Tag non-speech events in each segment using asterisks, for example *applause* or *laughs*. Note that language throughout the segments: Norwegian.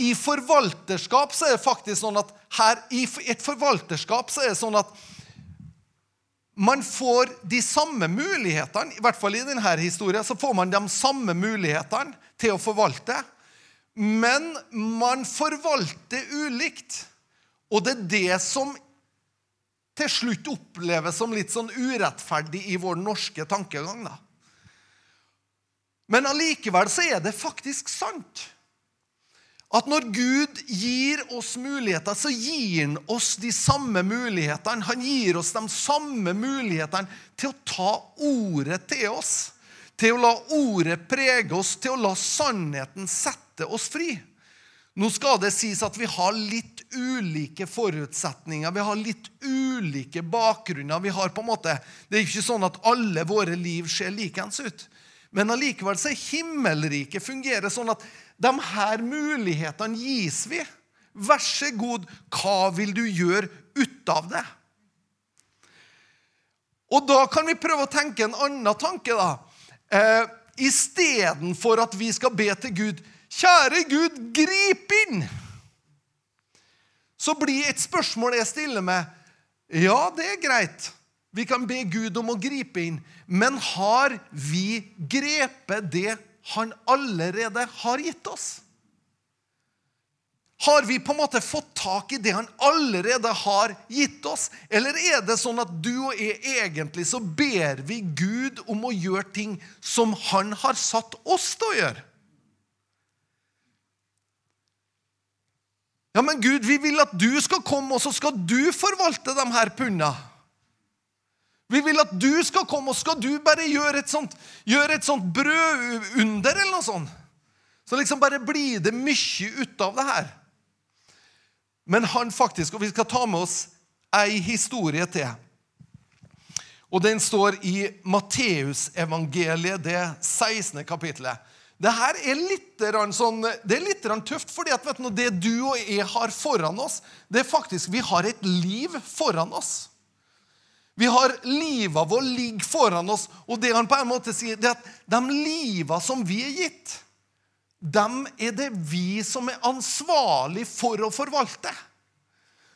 I forvalterskap så er det faktisk sånn at her, i et forvalterskap så er det sånn at man får de samme mulighetene, i hvert fall i denne historien, så får man de samme mulighetene til å forvalte. Men man forvalter ulikt. Og det er det som til slutt oppleves som litt sånn urettferdig i vår norske tankegang. da. Men allikevel så er det faktisk sant. At når Gud gir oss muligheter, så gir han oss de samme mulighetene. Han gir oss de samme mulighetene til å ta ordet til oss. Til å la ordet prege oss, til å la sannheten sette oss fri. Nå skal det sies at vi har litt ulike forutsetninger. Vi har litt ulike bakgrunner. Vi har på en måte, Det er ikke sånn at alle våre liv ser likens ut. Men allikevel så er himmelriket fungerer sånn at de her mulighetene gis vi. Vær så god, hva vil du gjøre ut av det? Og da kan vi prøve å tenke en annen tanke, da. Eh, Istedenfor at vi skal be til Gud Kjære Gud, grip inn! Så blir et spørsmål jeg stiller meg, ja, det er greit. Vi kan be Gud om å gripe inn. Men har vi grepet det han allerede har gitt oss? Har vi på en måte fått tak i det han allerede har gitt oss? Eller er det sånn at du og jeg egentlig så ber vi Gud om å gjøre ting som han har satt oss til å gjøre? Ja, men Gud, vi vil at du skal komme, og så skal du forvalte de her pundene. Vi vil at du skal komme, og skal du bare gjøre et sånt, gjøre et sånt brødunder eller noe sånt. Så liksom bare blir det mye ut av det her. Men han faktisk, og vi skal ta med oss ei historie til. Og den står i Matteusevangeliet, det 16. kapittelet. Det her er litt, sånn, det er litt tøft, fordi det du og jeg har foran oss, det er faktisk Vi har et liv foran oss. Vi har Livet vårt ligger foran oss, og det han på en måte sier, det er at de livene som vi er gitt, dem er det vi som er ansvarlig for å forvalte.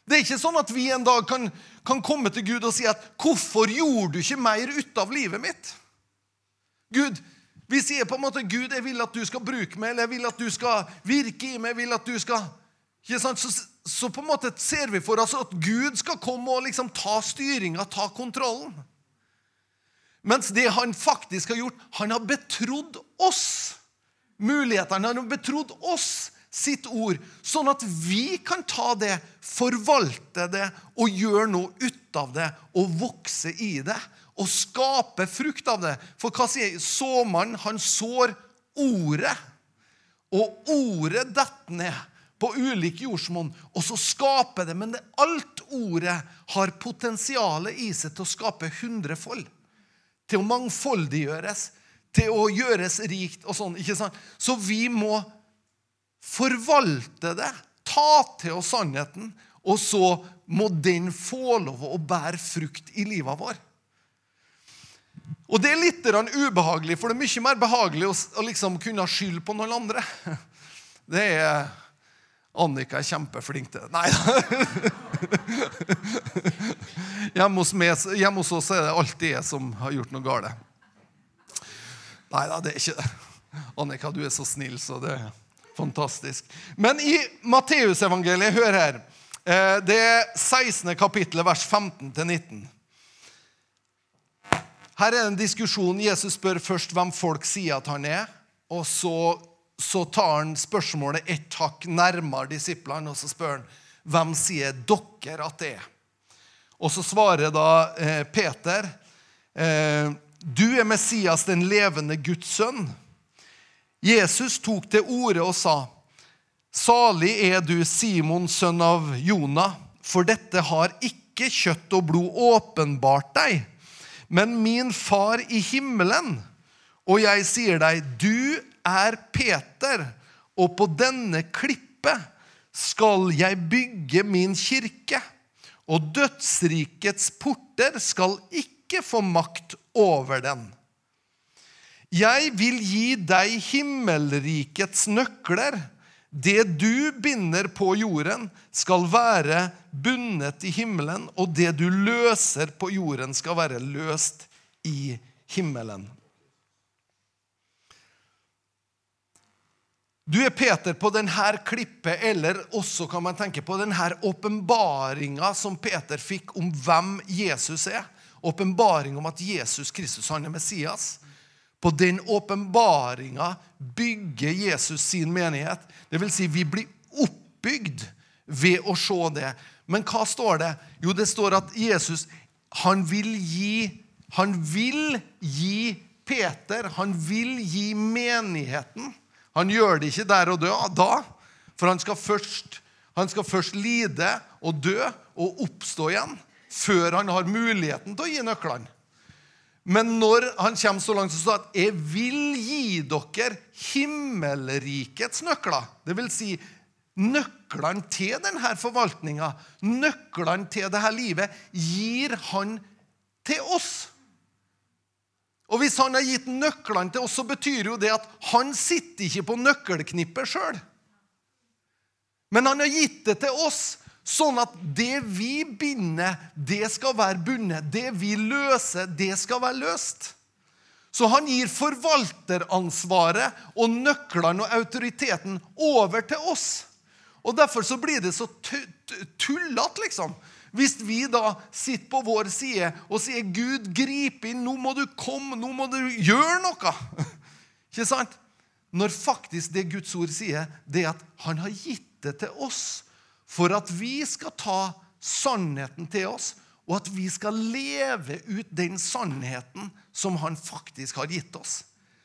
Det er ikke sånn at vi en dag kan, kan komme til Gud og si at 'Hvorfor gjorde du ikke mer ut av livet mitt?' Gud, vi sier på en måte, 'Gud, jeg vil at du skal bruke meg, eller jeg vil at du skal virke i meg.' jeg vil at du skal... Ikke sant? Så, så på en måte ser vi for oss at Gud skal komme og liksom ta styringa, ta kontrollen. Mens det han faktisk har gjort, han har betrodd oss mulighetene. Han har betrodd oss sitt ord, sånn at vi kan ta det, forvalte det og gjøre noe ut av det og vokse i det og skape frukt av det. For hva sier såmannen? Han sår ordet. Og ordet detter ned på ulike jordsmonn, og så skaper det. Men det, alt ordet har potensialet i seg til å skape hundrefold. Til å mangfoldiggjøres, til å gjøres rikt og sånn. ikke sant? Så vi må forvalte det, ta til oss sannheten, og så må den få lov å bære frukt i livet vår. Og det er litt ubehagelig, for det er mye mer behagelig å, liksom kunne skylde på noen andre. *laughs* Det er Annika er kjempeflink til det. Nei da. *laughs* Hjemme hos, hjemme hos oss er det alltid jeg som har gjort noe galt. Nei da, det er ikke det. Annika, du er så snill, så det er fantastisk. Men i Matteusevangeliet, hør her. Eh, det er 16. kapittelet, vers 15-19. Her er det en diskusjon. Jesus spør først hvem folk sier at han er. Og så, så tar han spørsmålet ett hakk nærmere disiplene, og så spør han hvem sier dere at det er. Og så svarer da eh, Peter, eh, du er Messias, den levende Guds sønn. Jesus tok til orde og sa, salig er du, Simon, sønn av Jonah, for dette har ikke kjøtt og blod åpenbart deg men min far i himmelen. Og jeg sier deg, du er Peter, og på denne klippet skal jeg bygge min kirke. Og dødsrikets porter skal ikke få makt over den. Jeg vil gi deg himmelrikets nøkler. det du binder på jorden, skal være bundet i himmelen, og det du løser på jorden, skal være løst i himmelen. Du er Peter på denne klippet, eller også kan man tenke på denne åpenbaringa som Peter fikk om hvem Jesus er. Åpenbaring om at Jesus Kristus han er Messias. På den åpenbaringa bygger Jesus sin menighet. Det vil si, vi blir oppbygd ved å se det. Men hva står det? Jo, det står at Jesus han vil gi, han vil gi Peter, han vil gi menigheten. Han gjør det ikke der og da, for han skal først, han skal først lide og dø og oppstå igjen før han har muligheten til å gi nøklene. Men når han kommer så langt, så står at 'jeg vil gi dere himmelrikets nøkler'. Det vil si nøklene til denne forvaltninga, nøklene til dette livet, gir han til oss. Og hvis han har gitt nøklene til oss, så betyr jo det at han sitter ikke på nøkkelknippet sjøl. Men han har gitt det til oss Sånn at det vi binder, det skal være bundet. Det vi løser, det skal være løst. Så han gir forvalteransvaret og nøklene og autoriteten over til oss. Og Derfor så blir det så tullete, liksom. Hvis vi da sitter på vår side og sier 'Gud, grip inn. Nå må du komme. Nå må du gjøre noe.' *laughs* Ikke sant? Når faktisk det Guds ord sier, det er at han har gitt det til oss for at vi skal ta sannheten til oss, og at vi skal leve ut den sannheten som han faktisk har gitt oss.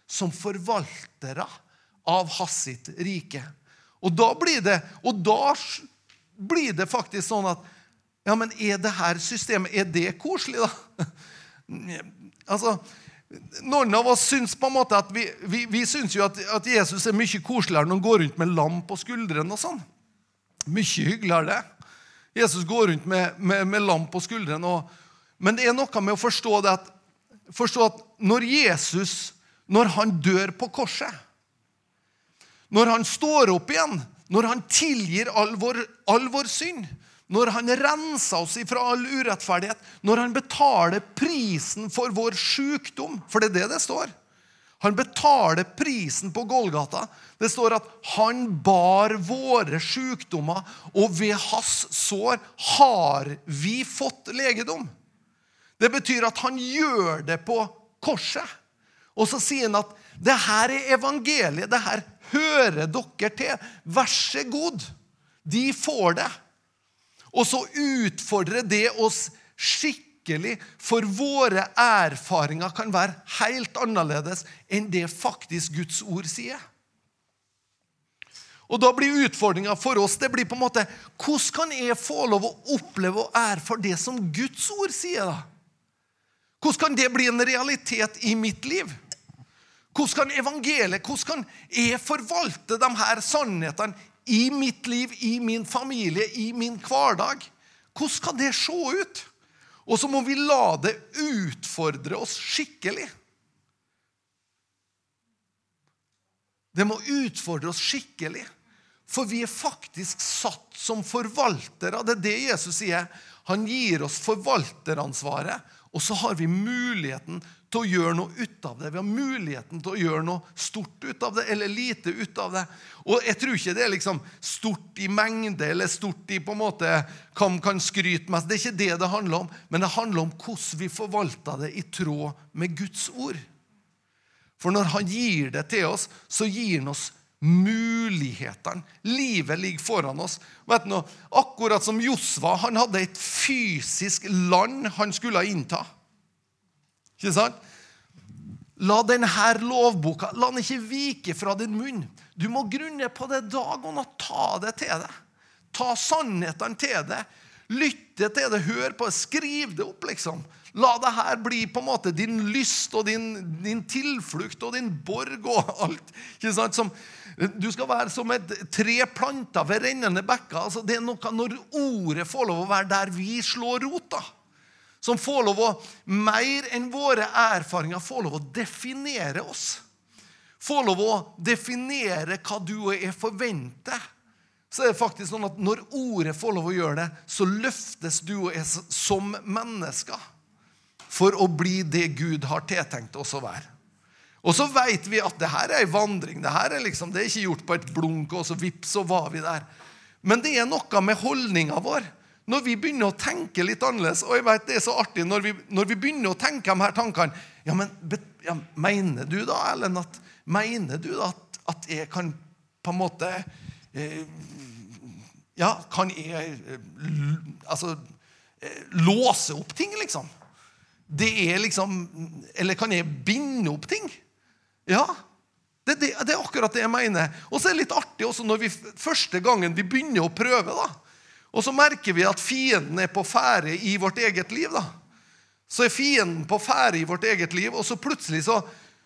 Som forvaltere av hans rike. Og da blir det, og da blir det faktisk sånn at Ja, men er det her systemet Er det koselig, da? altså, noen av oss syns på en måte at vi, vi, vi syns jo at, at, Jesus er mye koseligere når han går rundt med lam på skuldrene. og sånn. Mye hyggeligere, det. Jesus går rundt med, med, med lam på skuldrene. men det er noe med å forstå, det at, forstå at når Jesus når han dør på korset, når han står opp igjen, når han tilgir all vår, all vår synd, når han renser oss fra all urettferdighet, når han betaler prisen for vår sykdom For det er det det står. Han betaler prisen på Golgata. Det står at han bar våre sykdommer, og ved hans sår har vi fått legedom. Det betyr at han gjør det på korset. Og så sier han at det her er evangeliet. Det her hører dere til. Vær så god. De får det. Og så utfordrer det oss skikkelig for våre erfaringer kan være helt annerledes enn det faktisk Guds ord sier. Og Da blir utfordringa for oss det blir på en måte, hvordan kan jeg få lov å oppleve og erfare det som Guds ord sier? da? Hvordan kan det bli en realitet i mitt liv? Hvordan kan evangeliet, hvordan kan jeg forvalte de her sannhetene i mitt liv, i min familie, i min hverdag? Hvordan kan det se ut? Og så må vi la det utfordre oss skikkelig. Det må utfordre oss skikkelig. For vi er faktisk satt som forvaltere. Det er det Jesus sier. Han gir oss forvalteransvaret, og så har vi muligheten til å gjøre noe ut av det. Vi har muligheten til å gjøre noe stort ut av det eller lite ut av det. Og jeg tror ikke det er liksom stort i mengde eller stort i på en måte hva man kan skryte mest. Det er ikke det det handler om, men det handler om hvordan vi forvalter det i tråd med Guds ord. For når han gir det til oss, så gir han oss mulighetene. Livet ligger foran oss. Vet du, akkurat som Josva han hadde et fysisk land han skulle innta. Ikke sant? La denne lovboka la den ikke vike fra din munn. Du må grunne på det dag og natt. Ta det til deg. Ta sannhetene til deg. Lytte til det, hør på det, skriv det opp, liksom. La det her bli på en måte din lyst og din, din tilflukt og din borg og *laughs* alt. Som, du skal være som et tre planter ved rennende bekker. Altså, det er noe Når ordet får lov å være der vi slår rota. som får lov å, mer enn våre erfaringer, får lov å definere oss. Får lov å definere hva du og jeg forventer, så er det faktisk sånn at når ordet får lov å gjøre det, så løftes du og jeg som mennesker for å bli det Gud har tiltenkt oss å være. Og så vet vi at det her er en vandring. Det her er liksom, det er ikke gjort på et blunk, og så vips, så var vi der. Men det er noe med holdninga vår. Når vi begynner å tenke litt annerledes Og jeg vet det er så artig når vi, når vi begynner å tenke de her tankene ja, men ja, Mener du da, Ellen, at, mener du da at, at jeg kan på en måte eh, Ja, kan jeg eh, altså eh, låse opp ting, liksom? Det er liksom Eller kan jeg binde opp ting? Ja, det, det, det, er akkurat det jeg mener. Og så er det litt artig også når vi første gangen vi begynner å prøve, da, og så merker vi at fienden er på ferde i vårt eget liv. da. Så er fienden på ferde i vårt eget liv, og så plutselig så,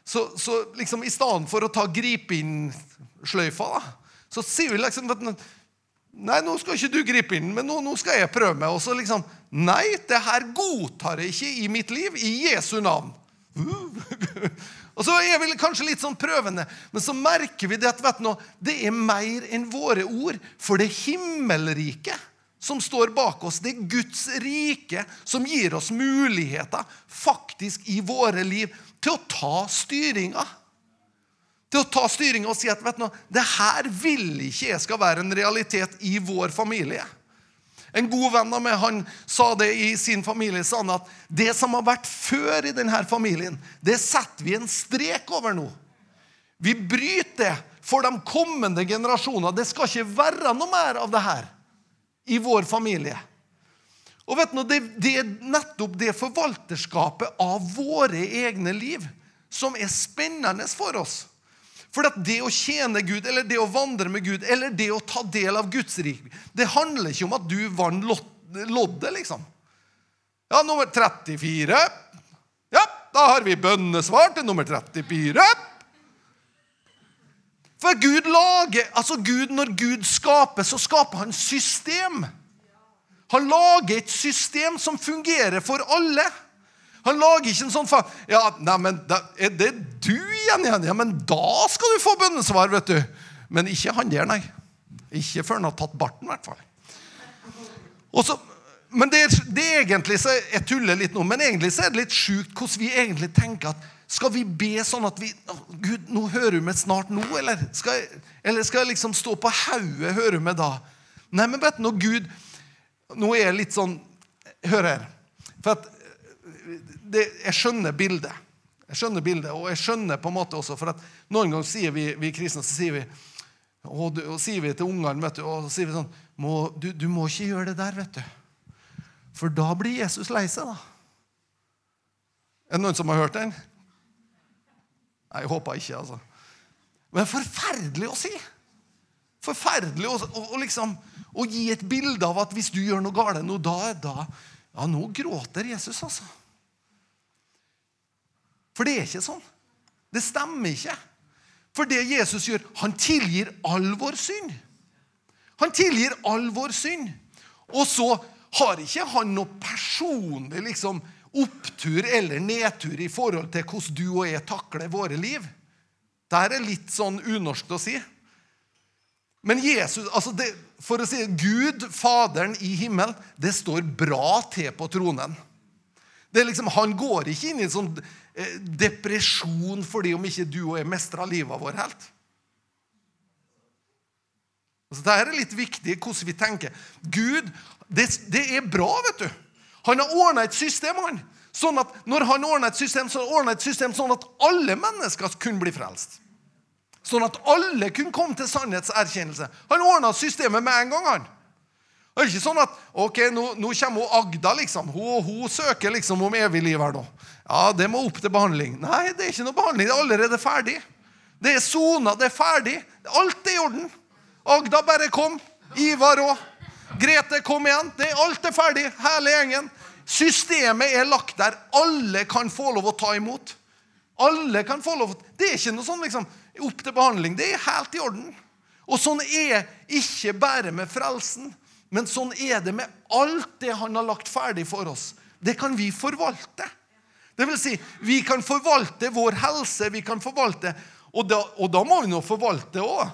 så, så liksom I stedet for å ta gripe-inn-sløyfa, da, så sier vi liksom at Nei, nå skal ikke du gripe inn, men nå, nå skal jeg prøve meg. Og så liksom Nei, det her godtar jeg ikke i mitt liv. I Jesu navn. *laughs* Og så er vi kanskje litt sånn prøvende, men så merker vi det at vet du, det er mer enn våre ord. For det himmelrike som står bak oss, det er Guds rike som gir oss muligheter faktisk i våre liv til å ta styringa. Til å ta styringa og si at vet du, det her vil ikke jeg skal være en realitet i vår familie. En god venn av meg han sa det i sin familie. sa han at Det som har vært før i denne familien, det setter vi en strek over nå. Vi bryter det for de kommende generasjoner. Det skal ikke være noe mer av det her i vår familie. Og vet du, det, det er nettopp det forvalterskapet av våre egne liv som er spennende for oss. For det å tjene Gud, eller det å vandre med Gud, eller det å ta del av Guds rike, det handler ikke om at du vant loddet, liksom. Ja, nummer 34. Ja, da har vi bønnesvar til nummer 34. For Gud lager, altså Gud, Når Gud skaper, så skaper han system. Han lager et system som fungerer for alle. Han lager ikke en sånn fa Ja, nei, men da, Er det du igjen, igjen? Ja, men da skal du få bønnesvar, vet du. Men ikke han der, nei. Ikke før han har tatt barten, i hvert fall. Men det, det egentlig så Jeg tuller litt nå, men egentlig så er det litt sjukt hvordan vi egentlig tenker at skal vi be sånn at vi Gud, nå hører du meg snart nå, eller skal jeg, eller skal jeg liksom stå på hauet, hører du meg da? Nei, men vet du, når Gud Nå er jeg litt sånn Hør her. For at det, jeg skjønner bildet. Jeg skjønner bildet, Og jeg skjønner på en måte også, for at noen ganger sier vi, vi kristne så sier vi, og, og sier vi til ungene du, og sier vi sånn må, du, du, må ikke gjøre det der, vet du. For da blir Jesus lei seg, da. Er det noen som har hørt den? Nei, jeg håper ikke, altså. Men forferdelig å si! Forferdelig å, å, å, liksom, å gi et bilde av at hvis du gjør noe galt nå, da, da Ja, nå gråter Jesus, altså. For det er ikke sånn. Det stemmer ikke. For det Jesus gjør, han tilgir all vår synd. Han tilgir all vår synd. Og så har ikke han noe personlig liksom, opptur eller nedtur i forhold til hvordan du og jeg takler våre liv. Det er litt sånn unorsk å si. Men Jesus, altså det, for å si Gud, Faderen i himmelen, det står bra til på tronen. Liksom, Han går ikke inn i en sånn eh, depresjon fordi om ikke du og jeg av livet vårt helt. Altså, Dette er litt viktig hvordan vi tenker. Gud, det, det er bra, vet du. Han har ordna et system. han. Sånn at Når han ordna et system, så ordna et system sånn at alle mennesker kunne bli frelst. Sånn at alle kunne komme til sannhetserkjennelse. Han ordna systemet med en gang. han. Det er ikke sånn at ok, nå, nå kommer Agda, liksom. Hun, hun, søker liksom om evig liv her nå. Ja, det må opp til behandling. Nei, det er ikke noe behandling. Det er allerede ferdig. Det er sona, det er ferdig. Alt er i orden. Agda bare kom. Ivar òg. Grete, kom igjen. Det, er alt er ferdig. Hele gjengen. Systemet er lagt der. Alle kan få lov å ta imot. Alle kan få lov Det er ikke noe sånn liksom, opp til behandling. Det er helt i orden. Og sånn er ikke bare med frelsen. Men sånn er det med alt det han har lagt ferdig for oss. Det kan vi forvalte. Det vil si, vi kan forvalte vår helse, vi kan forvalte Og da, og da må vi nå forvalte òg.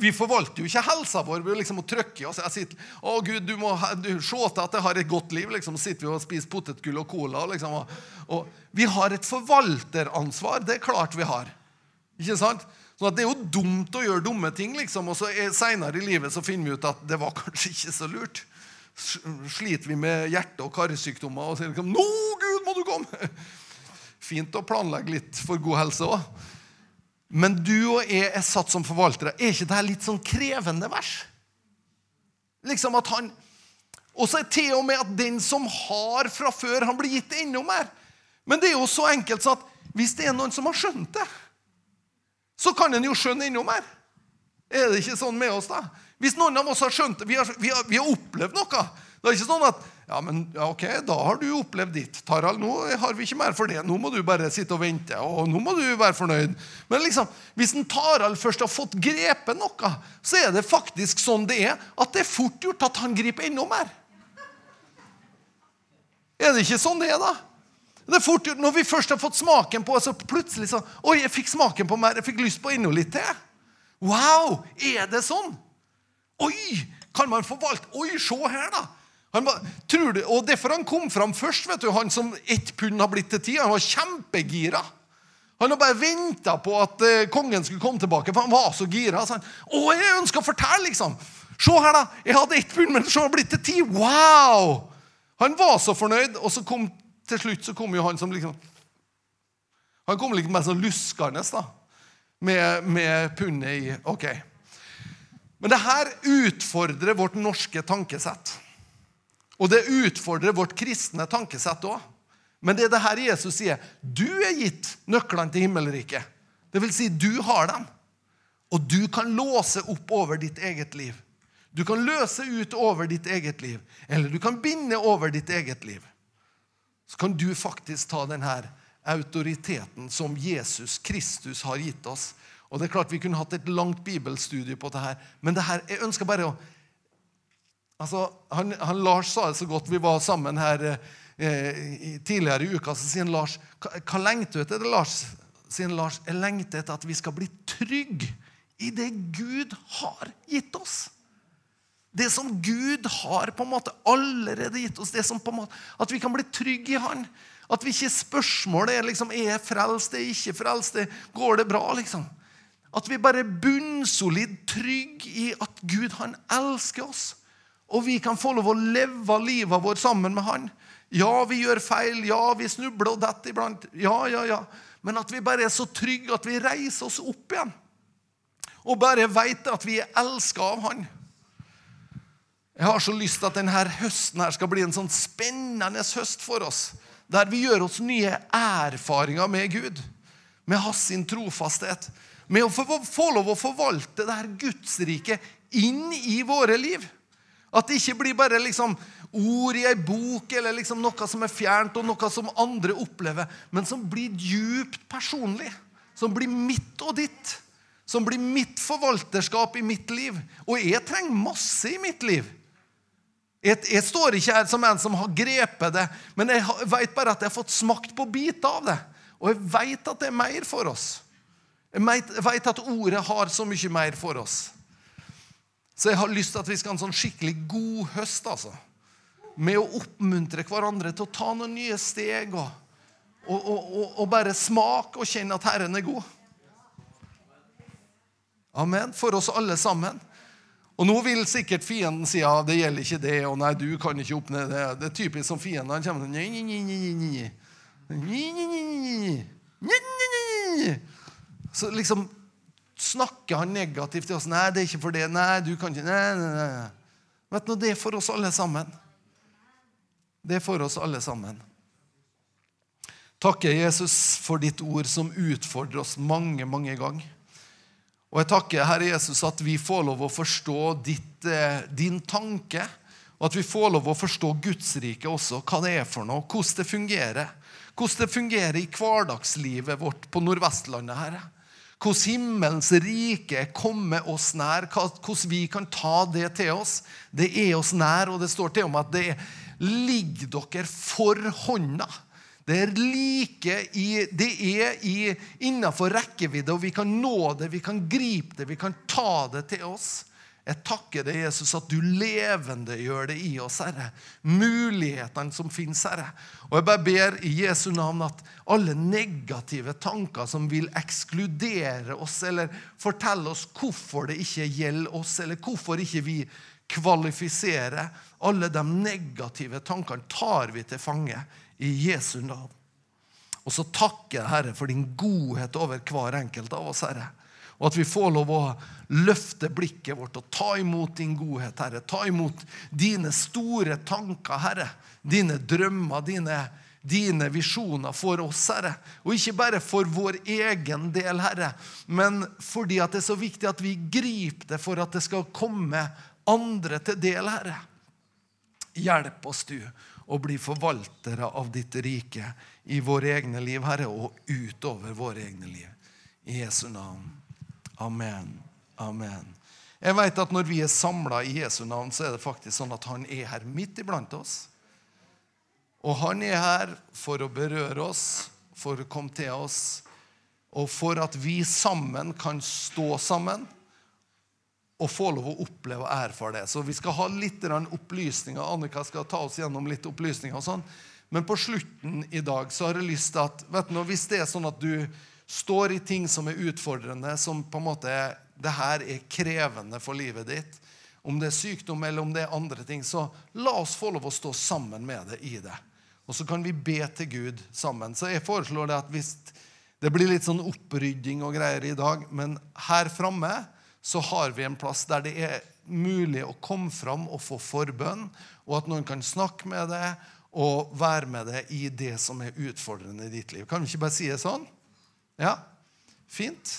vi forvalter jo ikke helsa vår ved liksom å trykke i oss. Jeg sitter, å Gud, du må du, se til at jeg har et godt liv. liksom, sitter vi og spiser potetgull og cola. liksom, og, og, Vi har et forvalteransvar. Det er klart vi har. Ikke sant? Sånn at Det er jo dumt å gjøre dumme ting, liksom, og så seinere i livet så finner vi ut at det var *laughs* kanskje ikke så lurt. Sliter vi med hjerte- og karsykdommer og sier liksom 'Nå, Gud, må du komme!' *laughs* Fint å planlegge litt for god helse òg. Men du og jeg er satt som forvaltere. Er ikke dette litt sånn krevende vers? Liksom at han Og så er til og med at den som har fra før, han blir gitt enda mer. Men det er jo så enkelt sånn at hvis det er noen som har skjønt det så kan en jo skjønne enda mer. Er det ikke sånn med oss, da? Hvis noen av oss har skjønt vi vi har, vi har opplevd noe Det er ikke sånn at ja, men ja, ok, da har du opplevd ditt. Tarald, nå har vi ikke mer for det. Nå må du bare sitte og vente, og nå må du være fornøyd. Men liksom, hvis en Tarald først har fått grepet noe, så er det faktisk sånn det er, at det er fort gjort at han griper enda mer. Er det ikke sånn det er, da? Det er fort, Når vi først har fått smaken på så plutselig så, Oi, jeg fikk smaken på mer. Jeg fikk lyst på enda litt til. Wow! Er det sånn? Oi! Kan man forvalte Oi, se her, da! Ba, du, og Derfor han kom fram først, vet du, han som ett pund har blitt til ti. Han var kjempegira. Han har bare venta på at eh, kongen skulle komme tilbake, for han var så gira. Så han, å, jeg ønsker å fortelle, liksom. Se her, da. Jeg hadde ett pund, men så har blitt til ti. Wow! Han var så fornøyd, og så kom til slutt så kom jo han som liksom Han kom liksom mer sånn luskende da, med, med pundet i Ok. Men det her utfordrer vårt norske tankesett. Og det utfordrer vårt kristne tankesett òg. Men det er det her Jesus sier. Du er gitt nøklene til himmelriket. Det vil si, du har dem. Og du kan låse opp over ditt eget liv. Du kan løse ut over ditt eget liv. Eller du kan binde over ditt eget liv så kan du faktisk ta denne autoriteten som Jesus Kristus har gitt oss. Og det er klart Vi kunne hatt et langt bibelstudie på det her, men det her, jeg ønsker bare å altså, han, han Lars sa det så godt. Vi var sammen her eh, tidligere i uka. Så sier han Lars hva, hva lengter du etter? det, Lars? Sier Lars, jeg lengter etter at vi skal bli trygge i det Gud har gitt oss. Det som Gud har på en måte allerede gitt oss. det som på en måte, At vi kan bli trygge i Han. At vi ikke spørsmålet er liksom, er jeg frelst, er jeg ikke frelst, går det bra? liksom? At vi bare er bunnsolid trygge i at Gud han elsker oss. Og vi kan få lov å leve livet vårt sammen med Han. Ja, vi gjør feil. Ja, vi snubler og detter iblant. Ja, ja, ja. Men at vi bare er så trygge at vi reiser oss opp igjen. Og bare veit at vi er elska av Han. Jeg har så lyst til at denne høsten her skal bli en sånn spennende høst for oss. Der vi gjør oss nye erfaringer med Gud. Med hans sin trofasthet. Med å få, få lov å forvalte det her Gudsriket inn i våre liv. At det ikke blir bare liksom ord i ei bok eller liksom noe som er fjernt, og noe som andre opplever, men som blir djupt personlig. Som blir mitt og ditt. Som blir mitt forvalterskap i mitt liv. Og jeg trenger masse i mitt liv. Jeg, jeg, står ikke her som en som har grepet det, men jeg vet bare at jeg har fått smakt på biter av det. Og jeg vet at det er mer for oss. Jeg vet at ordet har så mye mer for oss. Så jeg har lyst til at vi skal ha en sånn skikkelig god høst. altså. Med å oppmuntre hverandre til å ta noen nye steg og, og, og, og bare smake og kjenne at Herren er god. Amen. For oss alle sammen. Og nå vil sikkert fienden si ja, det gjelder ikke det, og nei, du kan ikke oppnå det. Det er typisk som fienden. Han kommer sånn Så liksom snakker han negativt til oss. 'Nei, det er ikke for det. Nei, du kan ikke Nei, nei, nei. Vet du, Det er for oss alle sammen. Det er for oss alle sammen. Takker Jesus for ditt ord som utfordrer oss mange, mange ganger. Og jeg takker Herre Jesus at vi får lov å forstå ditt, eh, din tanke. Og at vi får lov å forstå Guds rike også, hva det er for noe, hvordan det fungerer. Hvordan det fungerer i hverdagslivet vårt på Nordvestlandet. Herre. Hvordan himmelens rike kommer oss nær, hvordan vi kan ta det til oss. Det er oss nær, og det står til med at det ligger dere for hånda. Det er like i, det er i, innenfor rekkevidde, og vi kan nå det, vi kan gripe det, vi kan ta det til oss. Jeg takker deg, Jesus, at du levende gjør det i oss, Herre. Mulighetene som finnes, Herre. Og jeg bare ber i Jesu navn at alle negative tanker som vil ekskludere oss, eller fortelle oss hvorfor det ikke gjelder oss, eller hvorfor ikke vi kvalifiserer, alle de negative tankene tar vi til fange i Jesu navn. Og så takker jeg, Herre, for din godhet over hver enkelt av oss, Herre. Og at vi får lov å løfte blikket vårt og ta imot din godhet, Herre. Ta imot dine store tanker, Herre. Dine drømmer, dine, dine visjoner for oss, Herre. Og ikke bare for vår egen del, Herre, men fordi det er så viktig at vi griper det for at det skal komme andre til del, Herre. Hjelp oss, du, å bli forvaltere av ditt rike i våre egne liv, Herre, og utover våre egne liv. I Jesu navn. Amen. Amen. Jeg vet at Når vi er samla i Jesu navn, så er det faktisk sånn at han er her midt iblant oss. Og han er her for å berøre oss, for å komme til oss, og for at vi sammen kan stå sammen og få lov å oppleve og erfare det. Så vi skal ha litt opplysninger. Annika skal ta oss gjennom litt opplysninger. og sånn. Men på slutten i dag så har jeg lyst til at vet du, hvis det er sånn at du står i ting som er utfordrende, som på en måte er, det her er krevende for livet ditt, om det er sykdom eller om det er andre ting, så la oss få lov å stå sammen med det i det. Og så kan vi be til Gud sammen. Så jeg foreslår det at hvis det blir litt sånn opprydding og greier i dag, men her framme så har vi en plass der det er mulig å komme fram og få forbønn, og at noen kan snakke med deg og være med deg i det som er utfordrende i ditt liv. Kan vi ikke bare si det sånn? Ja, fint.